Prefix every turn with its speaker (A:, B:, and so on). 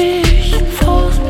A: dich fort,